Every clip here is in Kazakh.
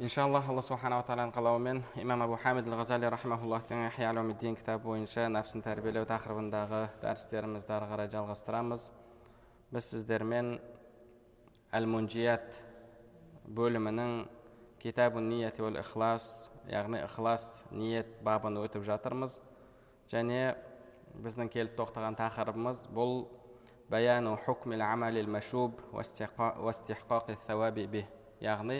Иншаллах алла субханала тағаланың қалауымен имам абу хамид ал ғазали рахмауллахтың кітабы бойынша нәпсіні тәрбиелеу тақырыбындағы дәрістерімізді ары қарай жалғастырамыз біз сіздермен әл мунжият бөлімінің китабу ният уал ихлас яғни ықылас ниет бабын өтіп жатырмыз және біздің келіп тоқтаған тақырыбымыз бұл баяну хукмил амалил машуб яғни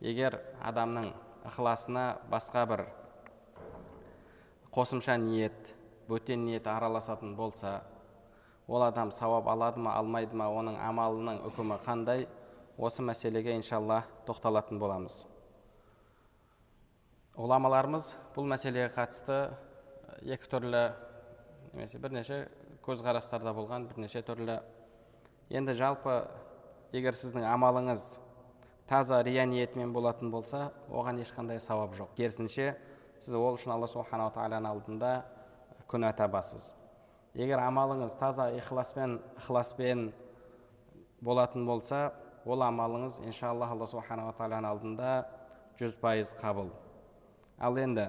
егер адамның ықыласына басқа бір қосымша ниет бөтен ниет араласатын болса ол адам сауап алады ма алмайды ма оның амалының үкімі қандай осы мәселеге иншалла тоқталатын боламыз. Ғұламаларымыз бұл мәселеге қатысты екі түрлі немесе бірнеше көзқарастарда болған бірнеше түрлі. Енді жалпы егер сіздің амалыңыз таза рия ниетімен болатын болса оған ешқандай сауап жоқ. Керісінше сіз ол үшін алла субханала тағаланың алдында күнә табасыз егер амалыңыз таза ихласпен ықыласпен болатын болса ол амалыңыз иншалла алла субханала тағаланың алдында жүз пайыз қабыл. Ал енді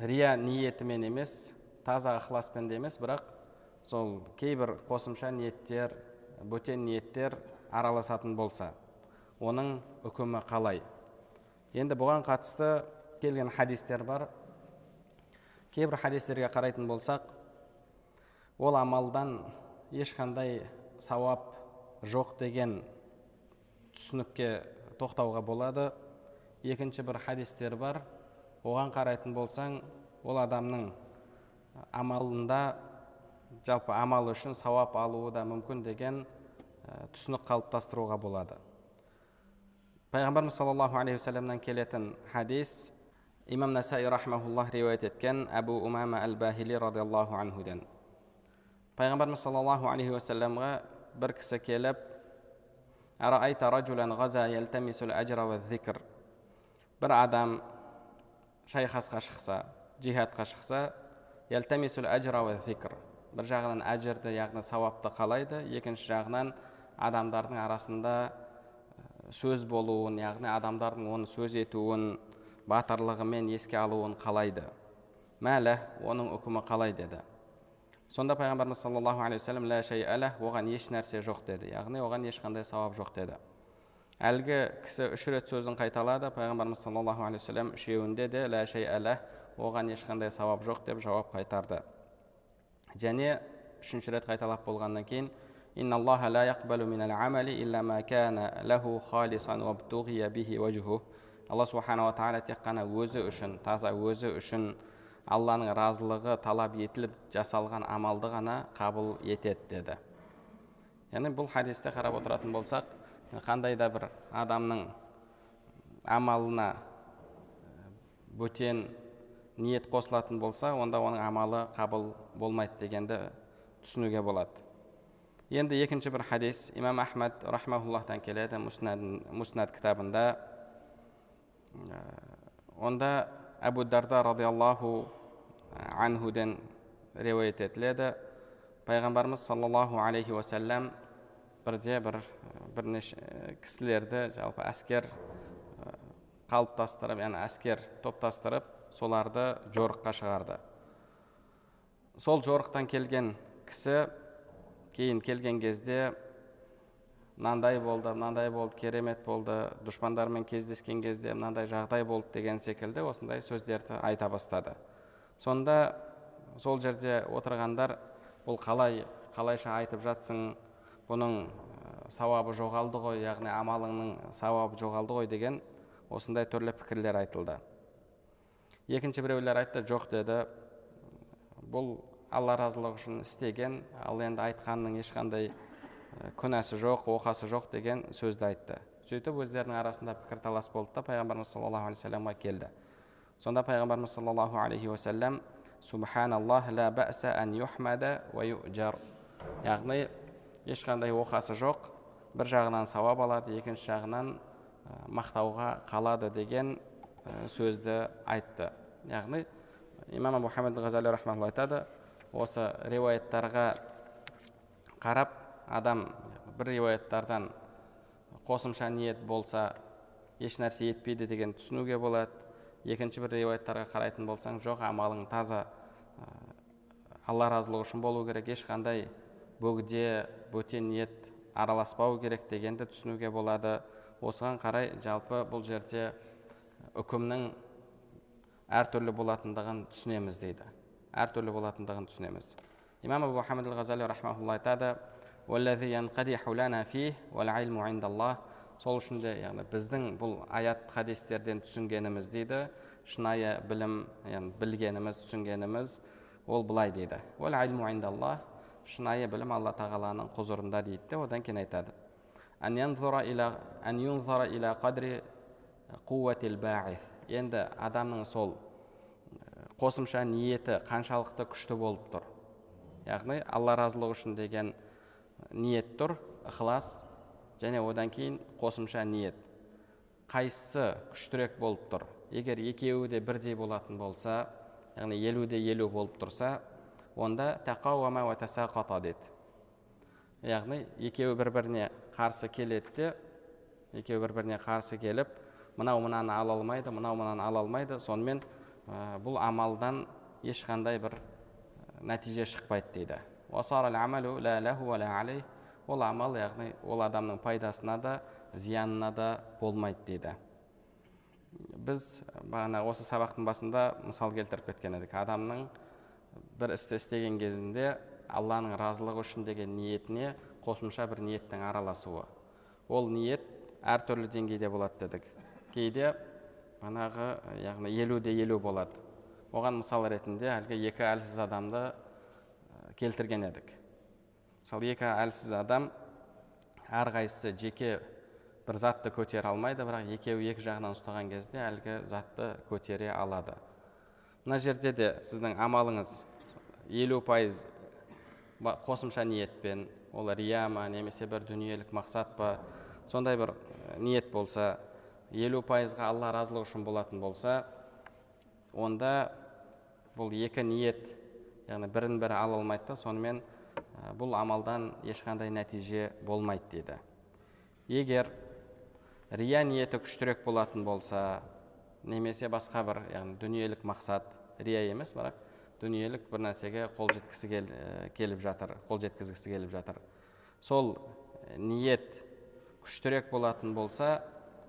рия ниетімен емес таза ықыласпен де емес бірақ сол кейбір қосымша ниеттер бөтен ниеттер араласатын болса оның үкімі қалай? Енді бұған қатысты келген хадистер бар. Кейбір хадистерге қарайтын болсақ ол амалдан ешқандай сауап жоқ деген түсінікке тоқтауға болады. Екінші бір хадистер бар. Оған қарайтын болсаң ол адамның амалында жалпы амал үшін сауап алуы да мүмкін деген түсінік қалыптастыруға болады. Пайғамбарымыз саллаллаху алейхи уассаламнан келетін хадис имам насаи рахмауллах риуаят еткен әбу умама әл бахили радиаллаху анхуден. Пайғамбарымыз саллаллаху алейхи уассаламға бір кісі келіп бір адам шайқасқа шықса жихадқа шықса бір жағынан әжірді яғни сауапты қалайды екінші жағынан адамдардың арасында сөз болуын яғни адамдардың оны сөз етуін батырлығымен еске алуын қалайды. Мәлі оның үкімі қалай деді? Сонда пайғамбарымыз саллаллаху алейхи уассалам лә әлә оған еш нәрсе жоқ деді. Яғни оған ешқандай сауап жоқ деді. Әлгі кісі үш рет сөзін қайталады пайғамбарымыз саллаллаху алейхи уассалам үшеуінде де лә әлә оған ешқандай сауап жоқ деп жауап қайтарды. Және үшінші рет қайталап болғаннан кейін алла субханала тағала тек қана өзі үшін таза өзі үшін алланың разылығы талап етіліп жасалған амалды ғана қабыл етеді деді яғни бұл хадисте қарап отыратын болсақ қандай да бір адамның амалына бөтен ниет қосылатын болса онда оның амалы қабыл болмайды дегенді түсінуге болады енді екінші бір хадис имам ахмад рахмауллахтан келеді муснад кітабында онда әбу дарда радиаллаху анхуден риуаят етіледі пайғамбарымыз саллаллаху алейхи уассалам бірде бір бірнеше кісілерді жалпы әскер қалыптастырып яғни әскер топтастырып соларды жорыққа шығарды сол жорықтан келген кісі кейін келген кезде мынандай болды мынандай болды керемет болды дұшпандармен кездескен кезде мынандай жағдай болды деген секілді осындай сөздерді айта бастады сонда сол жерде отырғандар бұл қалай қалайша айтып жатсың бұның сауабы жоғалды ғой яғни амалыңның сауабы жоғалды ғой деген осындай түрлі пікірлер айтылды екінші біреулер айтты жоқ деді бұл алла разылығы үшін істеген ал енді айтқанның ешқандай күнәсі жоқ оқасы жоқ деген сөзді айтты. Сөйтіп өздерінің арасында пікірталас болды да пайғамбарымыз саллаллаху алейхи вассаламға келді. Сонда пайғамбарымыз саллаллаху алейхи уассалам субханаллах ла юхмада яғни ешқандай оқасы жоқ бір жағынан сауап алады екінші жағынан мақтауға қалады деген сөзді айтты. Яғни имам хамид ғазали айтады осы риуаяттарға қарап адам бір риуаяттардан қосымша ниет болса еш нәрсе етпейді деген түсінуге болады. Екінші бір риуаяттарға қарайтын болсаң жоқ амалың таза алла разылығы үшін болу керек ешқандай бөгде бөтен ниет араласпау керек дегенді түсінуге болады. Осыған қарай жалпы бұл жерде үкімнің әртүрлі болатындығын түсінеміз дейді. Әртүрлі болатындығын түсінеміз. Имам абу мұхаммад ғазали рахмаулла айтады сол үшін де яғни біздің бұл аят хадистерден түсінгеніміз дейді шынайы білім яғни білгеніміз түсінгеніміз ол былай дейді. Шынайы білім алла тағаланың құзырында дейді де одан кейін айтады. Енді адамның сол қосымша ниеті қаншалықты күшті болып тұр. Яғни алла разылығы үшін деген ниет тұр ықылас және одан кейін қосымша ниет. Қайсысы күштірек болып тұр? Егер екеуі де бірдей болатын болса яғни елу де елу болып тұрса онда тақауама деді. Яғни екеуі бір біріне қарсы келеді де екеуі бір біріне қарсы келіп мынау мынаны ала алмайды мынау мынаны ала алмайды сонымен бұл амалдан ешқандай бір нәтиже шықпайды дейді. Ол амал яғни ол адамның пайдасына да зиянына да болмайды дейді. Біз бағана осы сабақтың басында мысал келтіріп кеткен едік. Адамның бір істі істеген кезінде алланың разылығы үшін деген ниетіне қосымша бір ниеттің араласуы. Ол ниет әртүрлі деңгейде болады дедік. Кейде манағы яғни елу де елу болады. Оған мысал ретінде әлгі екі әлсіз адамды келтірген едік. Мысалы екі әлсіз адам әрқайсысы жеке бір затты көтере алмайды бірақ екеуі екі жағынан ұстаған кезде әлгі затты көтере алады. Мына жерде де сіздің амалыңыз елу пайыз қосымша ниетпен ол рия ма немесе бір дүниелік мақсат па сондай бір ниет болса елу пайызға алла разылығы үшін болатын болса онда бұл екі ниет яғни бірін бірі ала алмайды да сонымен бұл амалдан ешқандай нәтиже болмайды дейді. Егер рия ниеті күштірек болатын болса немесе басқа бір яғни дүниелік мақсат рия емес бірақ дүниелік бір нәрсеге қол жеткісі кел, келіп жатыр қол жеткізгісі келіп жатыр. Сол ниет күштірек болатын болса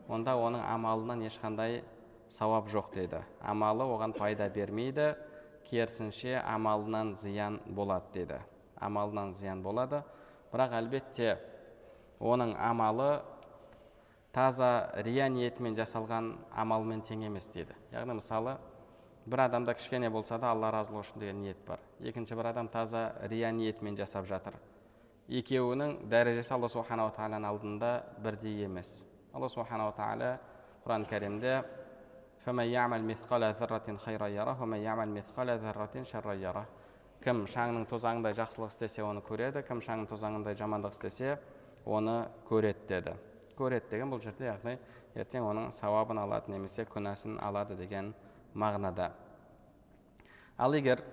онда оның амалынан ешқандай сауап жоқ дейді амалы оған пайда бермейді. Керісінше амалынан зиян болады деді. Амалынан зиян болады. Бірақ әлбетте оның амалы таза рия ниетімен жасалған амалмен тең емес дейді яғни мысалы бір адамда кішкене болса да алла разылығы үшін деген ниет бар. Екінші бір адам таза рия ниетімен жасап жатыр. Екеуінің дәрежесі алла субханала тағаланың алдында бірдей емес. Алла субханала тағала құран кәрімде кім шаңның тозаңындай жақсылық істесе оны көреді кім шаңның тозаңындай жамандық істесе оны көреді деді көреді деген бұл жерде яғни ертең оның сауабын алады немесе күнәсін алады деген мағынада ал егер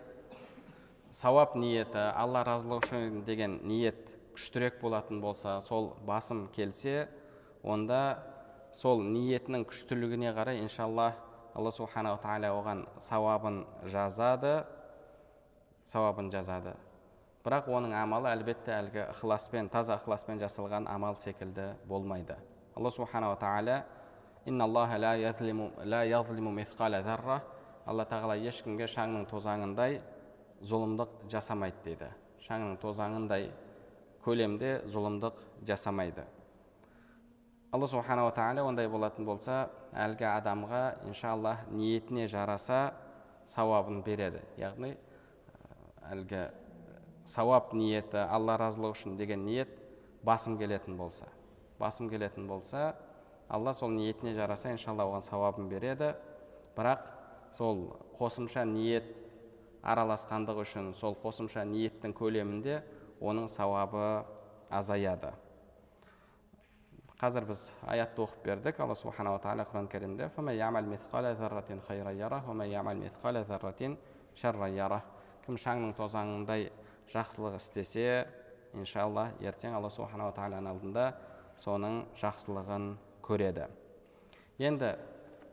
сауап ниеті алла разылығы үшін деген ниет күштірек болатын болса сол басым келсе онда сол ниетінің күштілігіне қарай иншалла алла субханала тағала оған сауабын жазады сауабын жазады. Бірақ оның амалы әлбетте әлгі ықыласпен таза ықыласпен жасалған амал секілді болмайды. Алла субханала тағала алла тағала ешкімге шаңның тозаңындай зұлымдық жасамайды дейді. Шаңның тозаңындай көлемде зұлымдық жасамайды. Алла субханала тағала ондай болатын болса әлгі адамға иншалла ниетіне жараса сауабын береді. Яғни әлгі сауап ниеті алла разылығы үшін деген ниет басым келетін болса. Басым келетін болса алла сол ниетіне жараса иншалла оған сауабын береді. Бірақ сол қосымша ниет араласқандығы үшін сол қосымша ниеттің көлемінде оның сауабы азаяды. Қазір біз аятты оқып бердік алла субханала тағала құран кәрімде кім шаңның тозаңындай жақсылық істесе иншалла ертең алла субханала тағаланың алдында соның жақсылығын көреді енді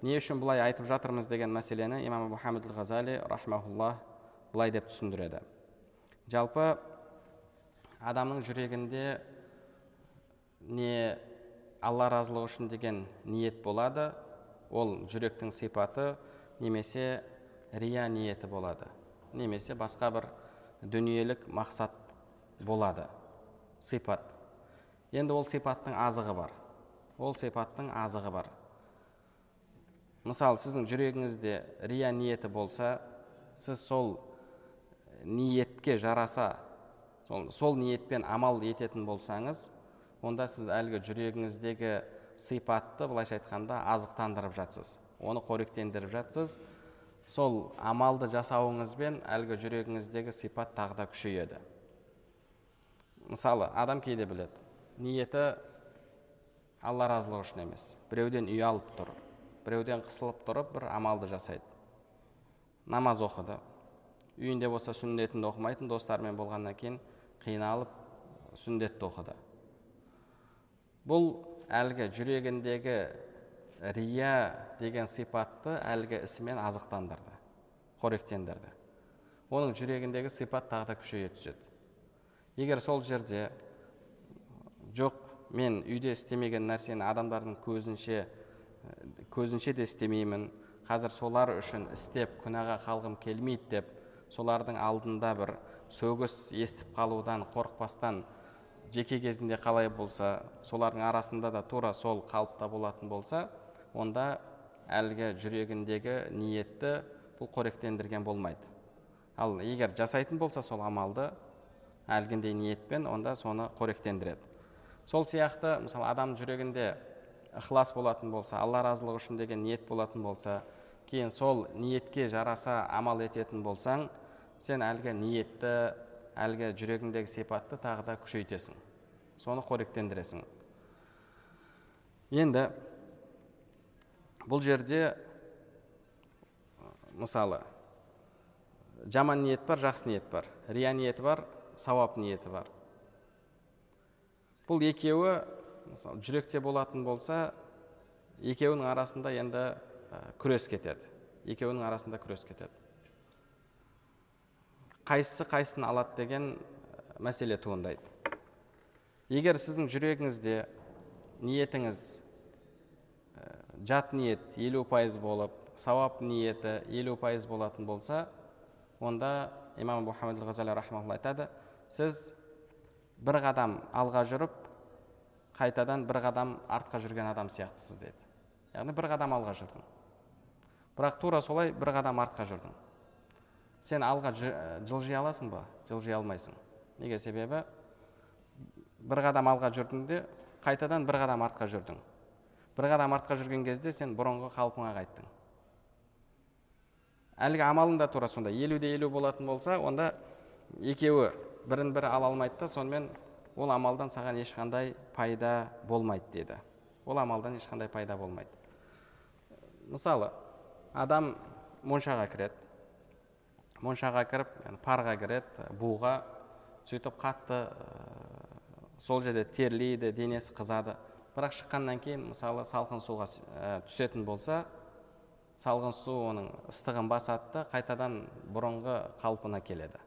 не үшін бұлай айтып жатырмыз деген мәселені имам мұхаммед ғазали рахмаулла былай деп түсіндіреді жалпы адамның жүрегінде не алла разылығы үшін деген ниет болады. Ол жүректің сипаты немесе рия ниеті болады. Немесе басқа бір дүниелік мақсат болады. Сипат. Енді ол сипаттың азығы бар. Ол сипаттың азығы бар. Мысалы сіздің жүрегіңізде рия ниеті болса сіз сол ниетке жараса сол, сол ниетпен амал ететін болсаңыз онда сіз әлгі жүрегіңіздегі сипатты былайша айтқанда азықтандырып жатсыз. Оны қоректендіріп жатсыз. Сол амалды жасауыңызбен әлгі жүрегіңіздегі сипат тағы да күшейеді. Мысалы адам кейде біледі. Ниеті алла разылығы үшін емес. Біреуден ұялып тұр біреуден қысылып тұрып бір амалды жасайды. Намаз оқыды. Үйінде болса сүннетін оқымайтын достарымен болғаннан кейін қиналып сүндетті оқыды. Бұл әлгі жүрегіндегі рия деген сипатты әлгі ісімен азықтандырды қоректендірді. Оның жүрегіндегі сипат тағы да күшейе түседі. Егер сол жерде жоқ мен үйде істемеген нәрсені адамдардың көзінше көзінше де істемеймін қазір солар үшін істеп күнәға қалғым келмейді деп солардың алдында бір сөгіс естіп қалудан қорықпастан жеке кезінде қалай болса солардың арасында да тура сол қалыпта болатын болса онда әлгі жүрегіндегі ниетті бұл қоректендірген болмайды. Ал егер жасайтын болса сол амалды әлгіндей ниетпен онда соны қоректендіреді. Сол сияқты мысалы адам жүрегінде ықылас болатын болса алла разылығы үшін деген ниет болатын болса кейін сол ниетке жараса амал ететін болсаң сен әлгі ниетті әлгі жүрегіңдегі сипатты тағы да күшейтесің. Соны қоректендіресің. Енді бұл жерде мысалы жаман ниет бар жақсы ниет бар. Рия ниеті бар сауап ниеті бар. Бұл екеуі мысалы жүректе болатын болса екеуінің арасында енді күрес кетеді. Екеуінің арасында күрес кетеді. Қайсысы қайсысын алады деген мәселе туындайды. Егер сіздің жүрегіңізде ниетіңіз жат ниет елу пайыз болып сауап ниеті елу пайыз болатын болса онда имам мұхаммед айтады сіз бір қадам алға жүріп қайтадан бір қадам артқа жүрген адам сияқтысыз деді. Яғни бір қадам алға жүрдің бірақ тура солай бір қадам артқа жүрдің сен алға жылжи аласың ба? Жылжи алмайсың. Неге? Себебі бір қадам алға жүрдің де қайтадан бір қадам артқа жүрдің. Бір қадам артқа жүрген кезде сен бұрынғы қалпыңа қайттың. Әлгі амалың да тура сондай елуде елу болатын болса онда екеуі бірін бірі ала алмайды да сонымен ол амалдан саған ешқандай пайда болмайды деді. Ол амалдан ешқандай пайда болмайды. Мысалы адам моншаға кіреді. Моншаға кіріп парға кіреді буға сөйтіп қатты сол жерде терлейді денесі қызады. Бірақ шыққаннан кейін мысалы салқын суға түсетін болса салқын су оның ыстығын басады да қайтадан бұрынғы қалпына келеді.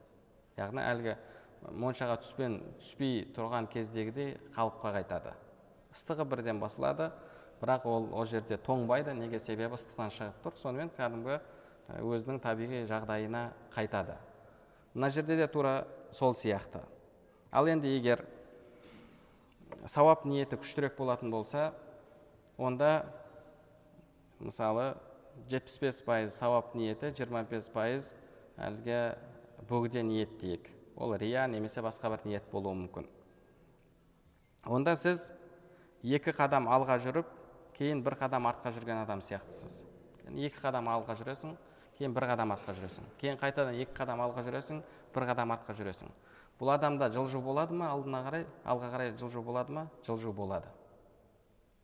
Яғни әлгі моншаға түспен түспей тұрған кездегідей қалыпқа қайтады. Ыстығы бірден басылады бірақ ол ол жерде тоңбайды неге? Себебі ыстықтан шығып тұр. Сонымен кәдімгі өзінің табиғи жағдайына қайтады. Мына жерде де тура сол сияқты. Ал енді егер сауап ниеті күштірек болатын болса онда мысалы 75 пайыз сауап ниеті 25 пайыз әлгі бөгде ниет дейік. Ол рия немесе басқа бір ниет болуы мүмкін. Онда сіз екі қадам алға жүріп кейін бір қадам артқа жүрген адам сияқтысыз. Екі қадам алға жүресің кейін бір қадам артқа жүресің. Кейін қайтадан екі қадам алға жүресің бір қадам артқа жүресің. Бұл адамда жылжу болады ма? Алдына қарай алға қарай жылжу болады ма? Жылжу болады.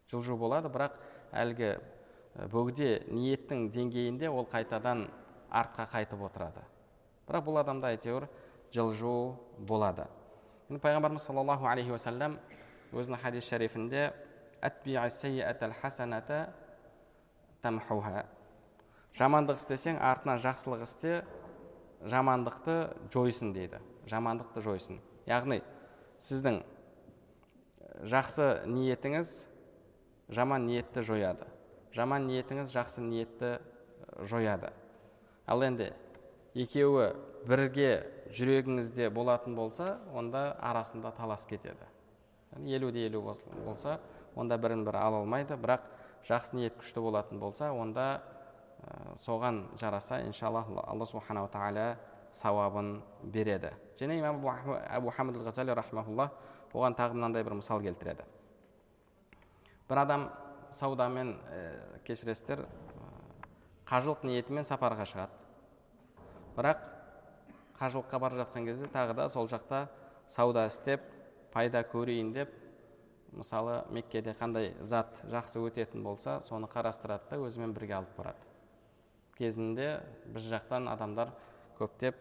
Жылжу болады бірақ әлгі бөгде ниеттің деңгейінде ол қайтадан артқа қайтып отырады. Бірақ бұл адамда әйтеуір жылжу болады. Енді пайғамбарымыз саллаллаху алейхи уассалам өзінің хадис шарифінде жамандық істесең артынан жақсылық істе жамандықты жойсын дейді. Жамандықты жойсын. Яғни сіздің жақсы ниетіңіз жаман ниетті жояды. Жаман ниетіңіз жақсы ниетті жояды. Ал енді екеуі бірге жүрегіңізде болатын болса онда арасында талас кетеді. Елу де елу болса онда бірін бірі ала алмайды. Бірақ жақсы ниет күшті болатын болса онда соған жараса иншалла алла субханала тағала сауабын береді. Және имам әбу хамид ғазали рахмаулла оған тағы мынандай бір мысал келтіреді. Бір адам саудамен ә, кешіресіздер қажылық ниетімен сапарға шығады. Бірақ қажылыққа бара жатқан кезде тағы да сол жақта сауда істеп пайда көрейін деп мысалы меккеде қандай зат жақсы өтетін болса соны қарастырады да өзімен бірге алып барады. Кезінде біз жақтан адамдар көптеп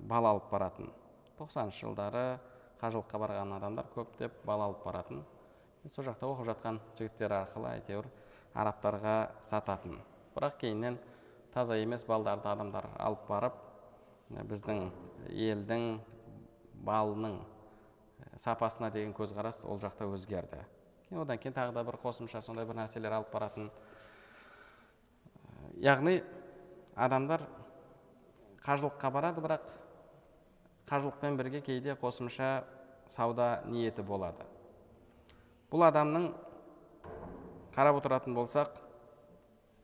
бала алып баратын. тоқсаныншы жылдары қажылыққа барған адамдар көптеп бала алып баратын. Сол жақта оқып жатқан жігіттер арқылы әйтеуір арабтарға сататын. Бірақ кейіннен таза емес балдарды адамдар алып барып біздің елдің балының сапасына деген көзқарас ол жақта өзгерді. Одан кейін тағы да бір қосымша сондай бір нәрселер алып баратын. Яғни адамдар қажылыққа барады бірақ қажылықпен бірге кейде қосымша сауда ниеті болады. Бұл адамның қарап отыратын болсақ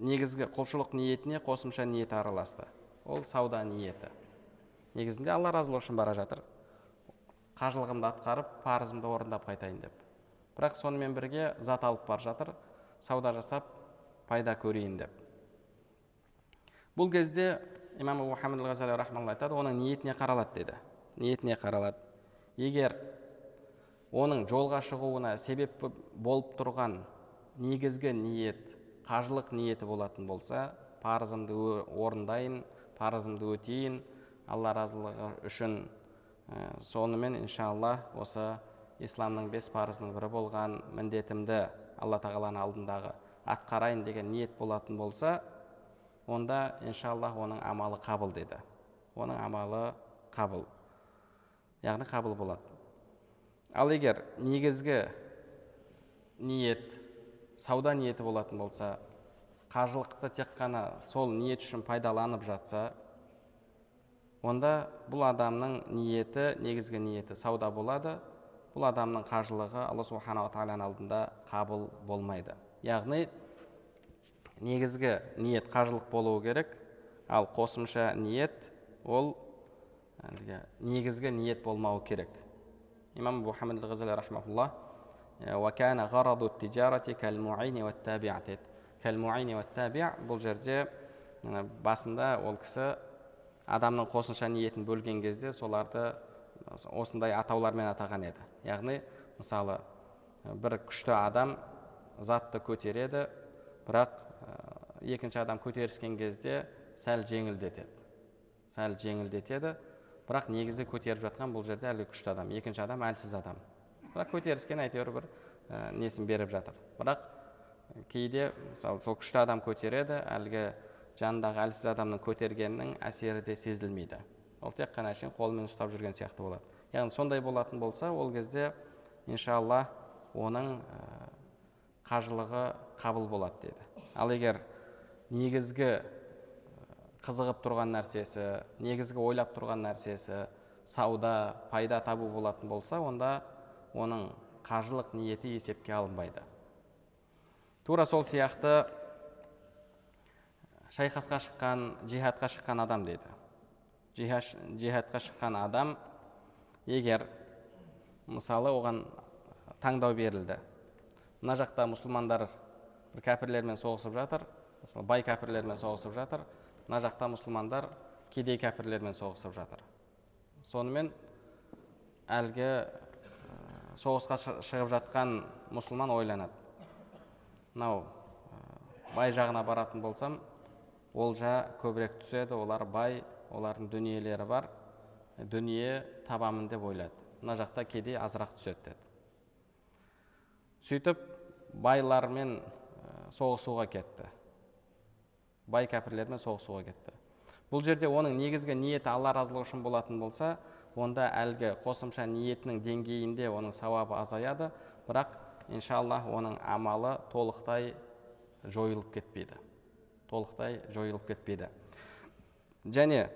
негізгі құлшылық ниетіне қосымша ниет араласты. Ол сауда ниеті. Негізінде алла разылығы үшін бара жатыр. Қажылығымды атқарып парызымды орындап қайтайын деп. Бірақ сонымен бірге зат алып бара жатыр сауда жасап пайда көрейін деп. Бұл кезде имам абу хамид айтады оның ниетіне қаралады деді. Ниетіне қаралады. Егер оның жолға шығуына себеп болып тұрған негізгі ниет қажылық ниеті болатын болса парызымды орындайын парызымды өтейін алла разылығы үшін ә, сонымен иншалла осы исламның бес парызының бірі болған міндетімді алла тағаланың алдындағы атқарайын деген ниет болатын болса онда иншалла оның амалы қабыл деді. Оның амалы қабыл. Яғни қабыл болады. Ал егер негізгі ниет сауда ниеті болатын болса қажылықты тек қана сол ниет үшін пайдаланып жатса онда бұл адамның ниеті негізгі ниеті сауда болады. Бұл адамның қажылығы алла субханала тағаланың алдында қабыл болмайды. Яғни негізгі ниет қажылық болуы керек. Ал қосымша ниет ол әлгі негізгі ниет болмауы керек. Имам рахмаулла бұл жерде басында ол кісі адамның қосымша ниетін бөлген кезде соларды осындай атаулармен атаған еді. Яғни мысалы бір күшті адам затты көтереді бірақ екінші адам көтеріскен кезде сәл жеңілдетеді. Сәл жеңілдетеді. Бірақ негізі көтеріп жатқан бұл жерде әлгі күшті адам. Екінші адам әлсіз адам. Бірақ көтеріскен әйтеуір бір ә, несін беріп жатыр. Бірақ кейде мысалы сол күшті адам көтереді әлгі жанындағы әлсіз адамның көтергенінің әсері де сезілмейді. Ол тек қана әшейін қолымен ұстап жүрген сияқты болады. Яғни сондай болатын болса ол кезде иншалла оның қажылығы қабыл болады деді. Ал егер негізгі қызығып тұрған нәрсесі негізгі ойлап тұрған нәрсесі сауда пайда табу болатын болса онда оның қажылық ниеті есепке алынбайды. Тура сол сияқты шайқасқа шыққан жихадқа шыққан адам дейді жихадқа шыққан адам егер мысалы оған таңдау берілді. Мына жақта мұсылмандар бір кәпірлермен соғысып жатыр. Мысалы бай кәпірлермен соғысып жатыр. Мына жақта мұсылмандар кедей кәпірлермен соғысып жатыр. Сонымен әлгі соғысқа шығып жатқан мұсылман ойланады. Мынау бай жағына баратын болсам олжа көбірек түседі олар бай олардың дүниелері бар. Дүние табамын деп ойлады мына жақта кедей азырақ түседі деді. Сөйтіп байлармен соғысуға кетті. Бай кәпірлермен соғысуға кетті. Бұл жерде оның негізгі ниеті алла разылығы үшін болатын болса онда әлгі қосымша ниетінің деңгейінде оның сауабы азаяды бірақ иншалла оның амалы толықтай жойылып кетпейді. Толықтай жойылып кетпейді. Және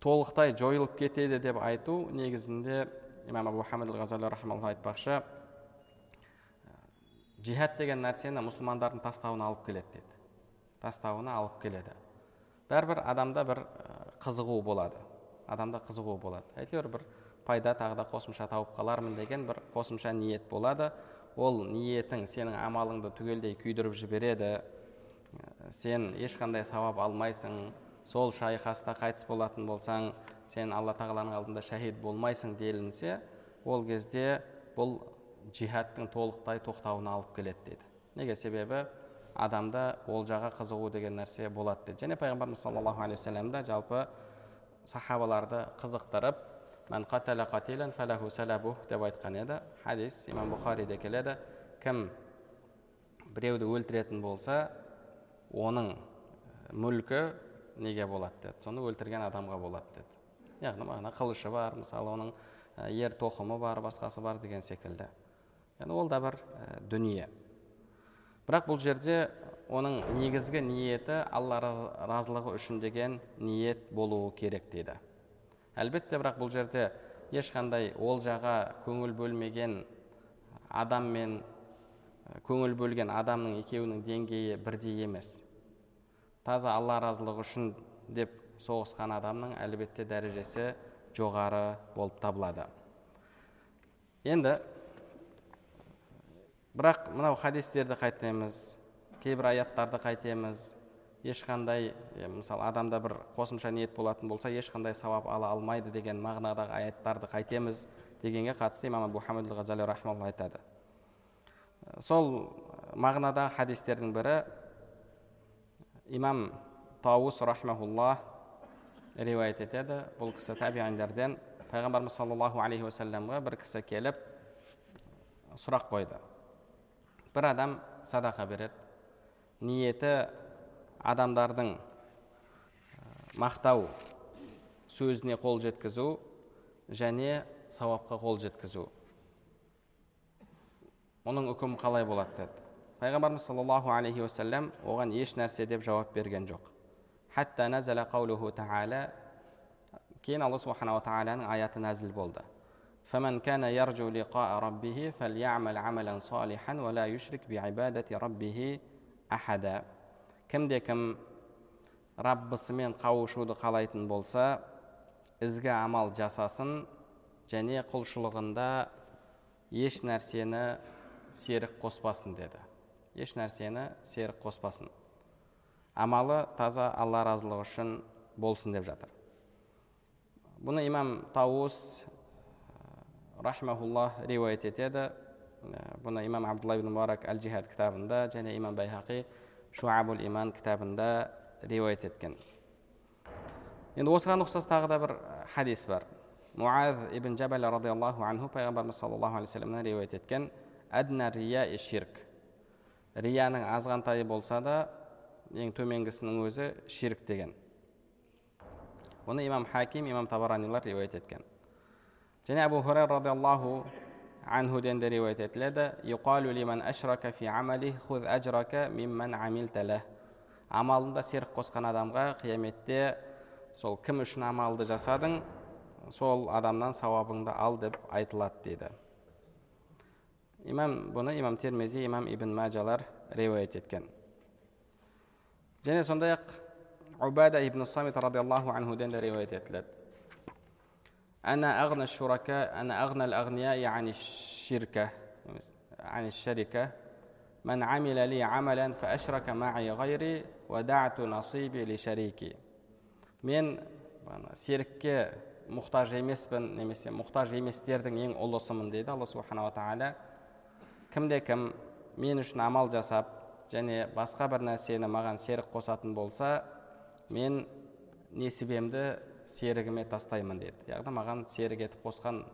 толықтай жойылып кетеді деп айту негізінде имам абу хамид айтпақшы жихад деген нәрсені мұсылмандардың тастауына алып келеді деді тастауына алып келеді бәрібір адамда бір қызығу болады адамда қызығу болады әйтеуір бір пайда тағы да қосымша тауып қалармын деген бір қосымша ниет болады ол ниетің сенің амалыңды түгелдей күйдіріп жібереді сен ешқандай сауап алмайсың сол шайқаста қайтыс болатын болсаң сен алла тағаланың алдында шәһид болмайсың делінсе ол кезде бұл джихадтың толықтай тоқтауына алып келеді дейді неге себебі адамда олжаға қызығу деген нәрсе болады дейді және пайғамбарымыз саллаллаху алейхи уассалам да жалпы сахабаларды қызықтырып деп айтқан еді хадис имам бұхариде келеді кім біреуді өлтіретін болса оның мүлкі неге болады деді соны өлтірген адамға болады деді яғни мағына қылышы бар мысалы оның ер тоқымы бар басқасы бар деген секілді яғни ол да бір дүние. Бірақ бұл жерде оның негізгі ниеті алла разылығы үшін деген ниет болуы керек дейді. Әлбетте бірақ бұл жерде ешқандай олжаға көңіл бөлмеген адам мен көңіл бөлген адамның екеуінің деңгейі бірдей емес. Таза алла разылығы үшін деп соғысқан адамның әлбетте дәрежесі жоғары болып табылады. Енді бірақ мынау хадистерді қайтеміз кейбір аяттарды қайтеміз. Ешқандай мысалы адамда бір қосымша ниет болатын болса ешқандай сауап ала алмайды деген мағынадағы аяттарды қайтеміз дегенге қатысты имам абу ғазали айтады. Сол мағынадағы хадистердің бірі имам тауус рахмаулла риуаят етеді. Бұл кісі табииндерден пайғамбарымыз саллаллаху алейхи уассаламға бір кісі келіп сұрақ қойды. Бір адам садақа береді. Ниеті адамдардың мақтау сөзіне қол жеткізу және сауапқа қол жеткізу. Оның үкімі қалай болады деді. Пайғамбарымыз саллаллаху алейхи уассалам оған еш нәрсе деп жауап берген жоқ. Кейін алла субханала тағаланың аяты нәзіл болды. فمن كان يرجو لقاء ربه فليعمل عملا صالحا ولا يشرك بعبادة ربه أحدا кімде кім раббысымен қауышуды қалайтын болса ізгі амал жасасын және құлшылығында еш нәрсені серік қоспасын деді еш нәрсені серік қоспасын амалы таза алла разылығы үшін болсын деп жатыр бұны имам тауус рахмаулла риуаят етеді бұны имам абдулла ибн мубарак әл жихад кітабында және имам байхақи шуабул иман кітабында риуаят еткен енді осыған ұқсас тағы да бір хадис бар муаз ибн жабал радиаллаху анху пайғамбарымыз саллаллаху алейхи вассаламнан риуаят еткен әдна рия ширк рияның азғантайы болса да ең төменгісінің өзі ширк деген бұны имам хаким имам табаранилар риуаят еткен және әбу хурайра радиаллаху анхуден де риуаят етіледі амалында серік қосқан адамға қияметте сол кім үшін амалды жасадың сол адамнан сауабыңды ал деп айтылады дейді имам бұны имам термези имам ибн мәжалар риуаят еткен және сондай ақ убада ибн самит радиаллаху анхуден де риуаят етіледі أنا أغنى الشركاء أنا أغنى الأغنياء عن الشركة عن الشركة من عمل لي عملا فأشرك معي غيري ودعت نصيبي لشريكي мен серікке мұқтаж емеспін немесе мұқтаж еместердің ең ұлысымын дейді алла субханала тағала кімде кім мен үшін амал жасап және басқа бір нәрсені маған серік қосатын болса мен несібемді серігіме тастаймын деді. Яғни маған серік етіп қосқан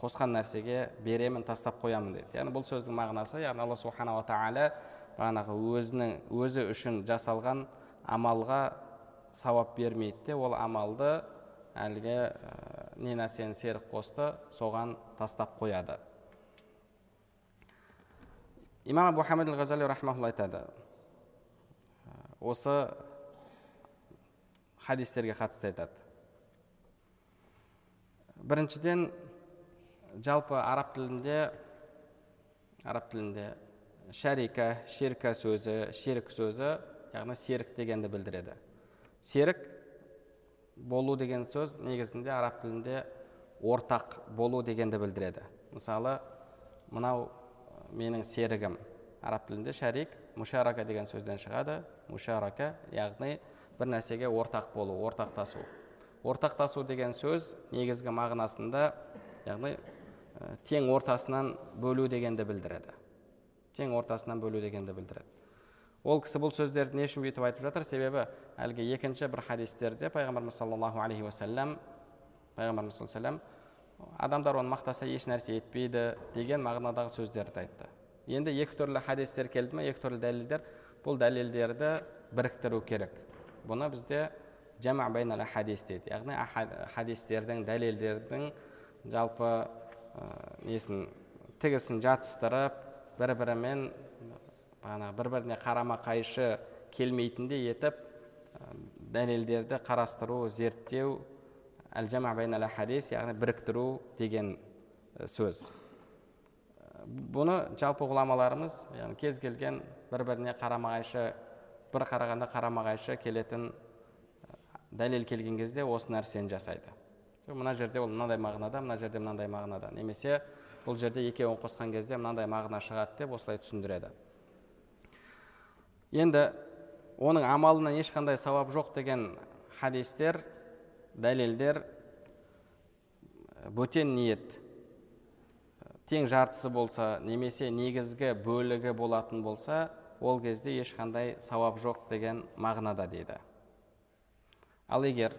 қосқан нәрсеге беремін тастап қоямын деді. Яғни бұл сөздің мағынасы яғни алла субханала тағала бағанағы өзінің өзі үшін жасалған амалға сауап бермейді де ол амалды әлгі ә, не нәрсені серік қосты соған тастап қояды. Имам абу хамид ал ғазали айтады. Осы хадистерге қатысты айтады. Біріншіден жалпы араб тілінде араб тілінде шәрика ширка сөзі ширк сөзі яғни серік дегенді білдіреді. Серік болу деген сөз негізінде араб тілінде ортақ болу дегенді білдіреді. Мысалы мынау менің серігім. Араб тілінде шәрик мушарака деген сөзден шығады. Мушарака яғни бір нәрсеге ортақ болу ортақтасу. Ортақтасу деген сөз негізгі мағынасында яғни Э, тең ортасынан бөлу дегенді білдіреді. Тең ортасынан бөлу дегенді білдіреді. Ол кісі бұл сөздерді не үшін бүйтіп айтып жатыр? Себебі әлгі екінші бір хадистерде пайғамбарымыз саллаллаху алейхи уассалам пайғамбарымыз саллаллаху адамдар оны мақтаса еш нәрсе етпейді деген мағынадағы сөздерді айтты. Енді екі түрлі хадистер келді ма екі түрлі дәлелдер бұл дәлелдерді біріктіру керек. Бұны бізде жама хадис дейді яғни хадистердің дәлелдердің жалпы несін тігісін жатыстырып бір бірімен бағанағы бір біріне қарама қайшы келмейтіндей етіп дәлелдерді қарастыру зерттеу әл жама хадис яғни біріктіру деген сөз бұны жалпы ғұламаларымыз яғни кез келген бір біріне қарама қайшы бір қарағанда қарама қайшы келетін дәлел келген кезде осы нәрсені жасайды. Мына жерде ол мынандай мағынада мына жерде мынандай мағынада. Немесе бұл жерде екеуін қосқан кезде мынандай мағына шығады деп осылай түсіндіреді. Енді оның амалынан ешқандай сауап жоқ деген хадистер дәлелдер бөтен ниет тең жартысы болса немесе негізгі бөлігі болатын болса ол кезде ешқандай сауап жоқ деген мағынада дейді. Ал егер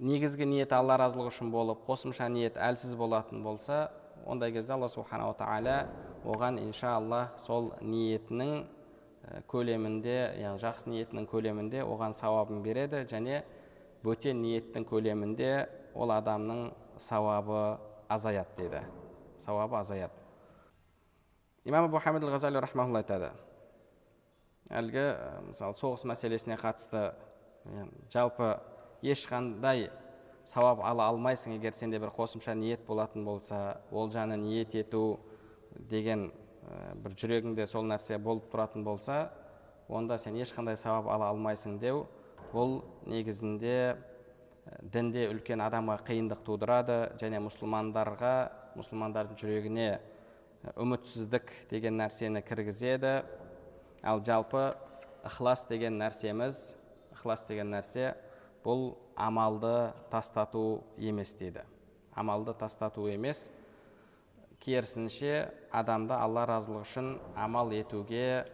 негізгі ниет алла разылығы үшін болып қосымша ниет әлсіз болатын болса ондай кезде алла субханала тағала оған иншалла сол ниетінің көлемінде яғни жақсы ниетінің көлемінде оған сауабын береді және бөтен ниеттің көлемінде ол адамның сауабы азаяды дейді. Сауабы азаяды. Имам абу хамид ғазали рахмаулла айтады. Әлгі мысалы соғыс мәселесіне қатысты жалпы ешқандай сауап ала алмайсың егер сенде бір қосымша ниет болатын болса олжаны ниет ету деген бір жүрегіңде сол нәрсе болып тұратын болса онда сен ешқандай сауап ала алмайсың деу бұл негізінде дінде үлкен адамға қиындық тудырады және мұсылмандарға мұсылмандардың жүрегіне үмітсіздік деген нәрсені кіргізеді ал жалпы ықылас деген нәрсеміз ықылас деген нәрсе бұл амалды тастату емес дейді амалды тастату емес керісінше адамды алла разылығы үшін амал етуге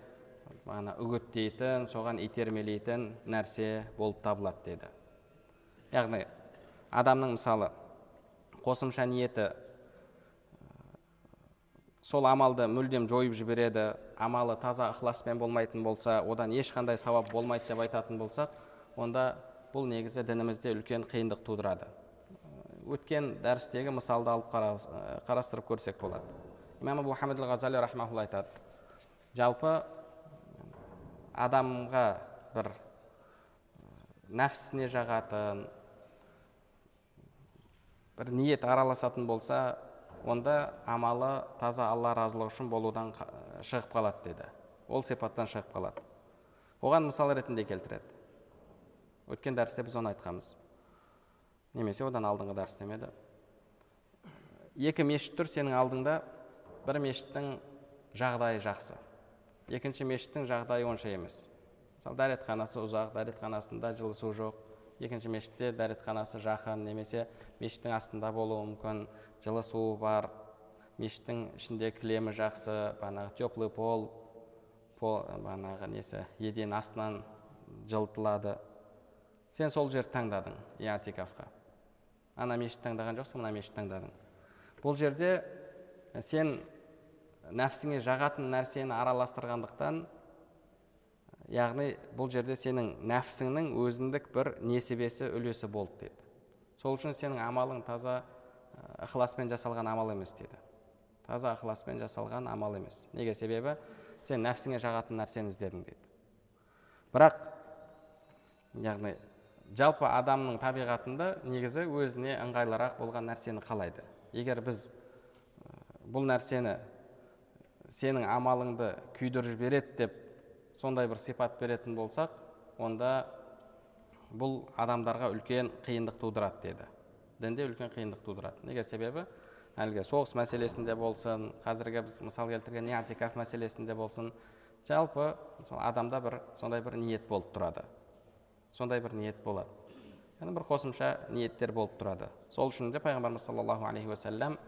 ана үгіттейтін соған итермелейтін нәрсе болып табылады деді яғни адамның мысалы қосымша ниеті сол амалды мүлдем жойып жібереді амалы таза ықыласпен болмайтын болса одан ешқандай сауап болмайды деп айтатын болсақ онда бұл негізі дінімізде үлкен қиындық тудырады. Өткен дәрістегі мысалды алып қарастырып көрсек болады. Имам абу хамид ғазали рахмаулла айтады. Жалпы адамға бір нәпсісіне жағатын бір ниет араласатын болса онда амалы таза алла разылығы үшін болудан шығып қалады деді. Ол сипаттан шығып қалады. Оған мысал ретінде келтіреді. Өткен дәрісте біз оны айтқанбыз. Немесе одан алдыңғы дәрісте ме екі мешіт тұр сенің алдыңда бір мешіттің жағдайы жақсы. Екінші мешіттің жағдайы онша емес. Мысалы дәретханасы ұзақ дәретханасында жылы су жоқ екінші мешітте дәретханасы жақын немесе мешіттің астында болуы мүмкін. Жылы суы бар мешіттің ішінде кілемі жақсы бағанағы теплый пол, пол бағанағы несі еден астынан жылытылады. Сен сол жерді таңдадың иатикафқа ана мешіт таңдаған жоқсың мына мешіт таңдадың. Бұл жерде сен нәпсіңе жағатын нәрсені араластырғандықтан яғни бұл жерде сенің нәпсіңнің өзіндік бір несібесі үлесі болды деді. Сол үшін сенің амалың таза ықыласпен жасалған амал емес деді. Таза ықыласпен жасалған амал емес. Неге себебі? Сен нәпсіңе жағатын нәрсені іздедің деді. Бірақ яғни жалпы адамның табиғатында негізі өзіне ыңғайлырақ болған нәрсені қалайды. Егер біз бұл нәрсені сенің амалыңды күйдіріп жібереді деп сондай бір сипат беретін болсақ онда бұл адамдарға үлкен қиындық тудырады деді. Дінде үлкен қиындық тудырады. Неге себебі? Әлгі соғыс мәселесінде болсын қазіргі біз мысал келтірген иатикаф мәселесінде болсын жалпы мысалы адамда бір сондай бір ниет болып тұрады. Сондай бір ниет болады. Яғни бір қосымша ниеттер болып тұрады. Сол үшін де пайғамбарымыз саллаллаху алейхи уассалам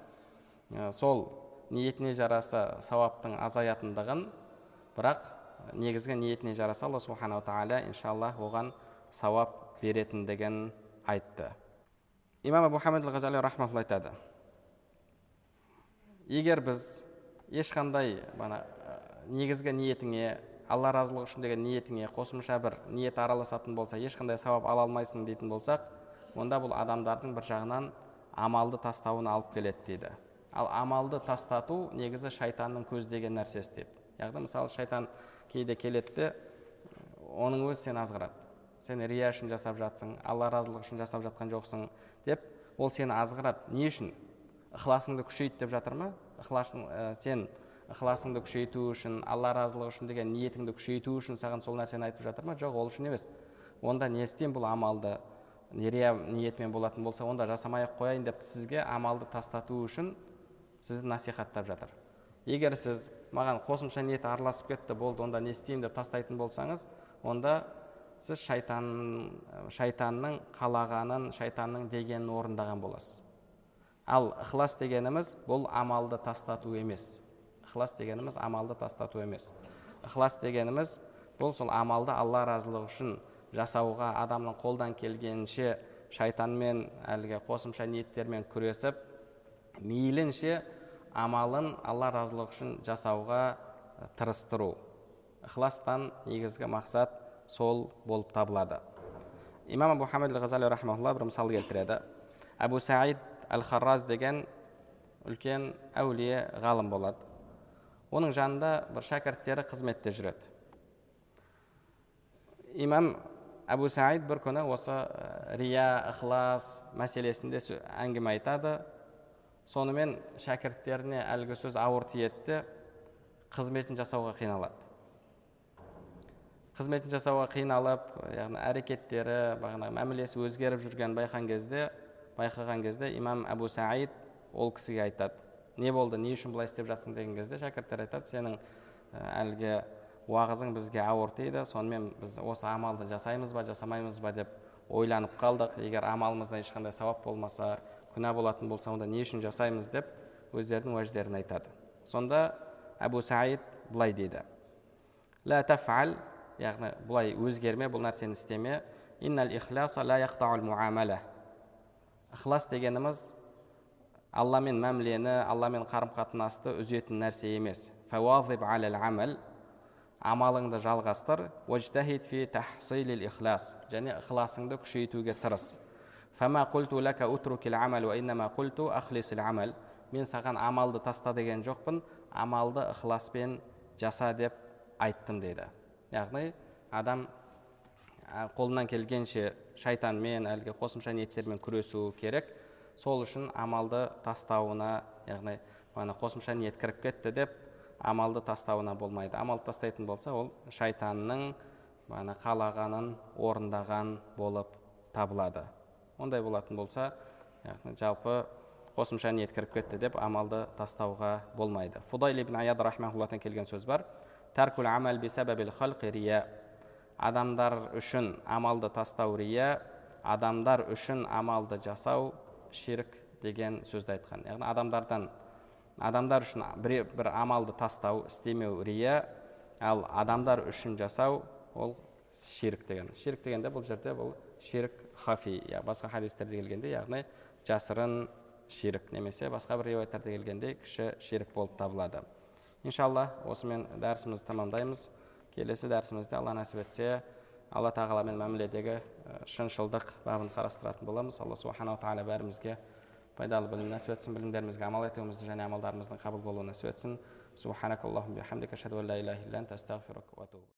сол ниетіне жараса сауаптың азаятындығын бірақ негізгі ниетіне жараса алла субханала тағала иншалла оған сауап беретіндігін айтты. Имам абу ғазали айтады. Егер біз ешқандай бана негізгі ниетіңе алла разылығы үшін деген ниетіңе қосымша бір ниет араласатын болса ешқандай сауап ала алмайсың дейтін болсақ онда бұл адамдардың бір жағынан амалды тастауына алып келеді дейді. Ал амалды тастату негізі шайтанның көздеген нәрсесі деді яғни мысалы шайтан кейде келеді де оның өзі сені азғырады. Сен рия үшін жасап жатсың алла разылығы үшін жасап жатқан жоқсың деп ол сені азғырады. Не үшін? Ықыласыңды күшейт деп жатыр ма? Ықыласың ә, сен ықыласыңды күшейту үшін алла разылығы үшін деген ниетіңді күшейту үшін саған сол нәрсені айтып жатыр ма? Жоқ ол үшін емес. Онда не істеймін бұл амалды? Рия ниетімен болатын болса онда жасамай ақ қояйын деп сізге амалды тастату үшін сізді насихаттап жатыр. Егер сіз маған қосымша ниет араласып кетті болды онда не істеймін деп тастайтын болсаңыз онда сіз шайтан шайтанның қалағанын шайтанның дегенін орындаған боласыз. Ал ықылас дегеніміз бұл амалды тастату емес. Ықылас дегеніміз амалды тастату емес. Ықылас дегеніміз бұл сол амалды алла разылығы үшін жасауға адамның қолдан келгенінше шайтанмен әлгі қосымша ниеттермен күресіп мейлінше амалын алла разылығы үшін жасауға тырыстыру. Ықыластан негізгі мақсат сол болып табылады. Имам абу хамид ғазали бір мысал келтіреді. Әбу саид әл харраз деген үлкен әулие ғалым болады. Оның жанында бір шәкірттері қызметте жүреді. Имам әбу саид бір күні осы рия ықылас мәселесінде әңгіме айтады. Сонымен шәкірттеріне әлгі сөз ауыр де қызметін жасауға қиналады. Қызметін жасауға қиналып яғни әрекеттері бағанағы мәмілесі өзгеріп жүргенін байқаған кезде байқаған кезде имам әбу саид ол кісіге айтады. Не болды не үшін бұлай істеп жатсың? деген кезде шәкірттер айтады сенің әлгі уағызың бізге ауыр тиді сонымен біз осы амалды жасаймыз ба жасамаймыз ба деп ойланып қалдық. Егер амалымызда ешқандай сауап болмаса күнә болатын болса онда не үшін жасаймыз деп өздерінің уәждерін айтады. Сонда әбу саид былай дейді. Лә тафал яғни бұлай өзгерме бұл нәрсені істеме. Иннал ықылас дегеніміз алламен мәмілені алламен қарым қатынасты үзетін нәрсе емес амалыңды жалғастыр және ықыласыңды күшейтуге тырыс мен саған амалды таста деген жоқпын амалды ықыласпен жаса деп айттым деді яғни адам қолынан келгенше шайтанмен әлгі қосымша ниеттермен күресу керек сол үшін амалды тастауына яғни бағана қосымша ниет кіріп кетті деп амалды тастауына болмайды амалды тастайтын болса ол шайтанның бағана қалағанын орындаған болып табылады ондай болатын болса яғни жалпы қосымша ниет кіріп кетті деп амалды тастауға болмайды. Фудайл ибн аяд рахмауллахтан келген сөз бар. Тәркул амал халқи рия адамдар үшін амалды тастау рия адамдар үшін амалды жасау ширк деген сөзді айтқан. Яғни адамдардан адамдар үшін бір, бір амалды тастау істемеу рия ал адамдар үшін жасау ол ширк деген. Ширк дегенде бұл жерде бұл ширк хафи. Я басқа хадистерде келгенде яғни жасырын ширк немесе басқа бір риуаяттарда келгенде кіші ширк болып табылады. Иншалла осымен дәрісімізді тамамдаймыз келесі дәрісімізде алла нәсіп етсе алла тағаламен мәміледегі шыншылдық бабын қарастыратын боламыз. Алла субханала тағала бәрімізге пайдалы білім нәсіп етсін білімдерімізге амал етуімізді және амалдарымыздың қабыл болуын нәсіп етсін.